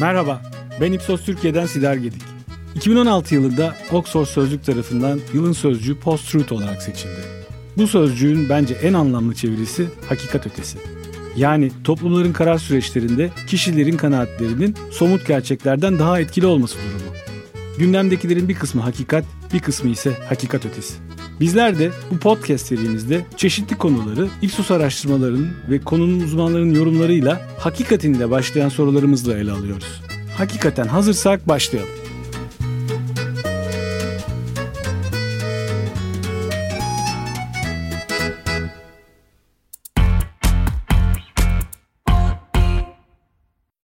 Merhaba, ben Ipsos Türkiye'den Sidar Gedik. 2016 yılında Oxford Sözlük tarafından yılın sözcüğü post-truth olarak seçildi. Bu sözcüğün bence en anlamlı çevirisi hakikat ötesi. Yani toplumların karar süreçlerinde kişilerin kanaatlerinin somut gerçeklerden daha etkili olması durumu. Gündemdekilerin bir kısmı hakikat, bir kısmı ise hakikat ötesi. Bizler de bu podcast serimizde çeşitli konuları Ipsos araştırmalarının ve konunun uzmanlarının yorumlarıyla hakikatin başlayan sorularımızla ele alıyoruz. Hakikaten hazırsak başlayalım.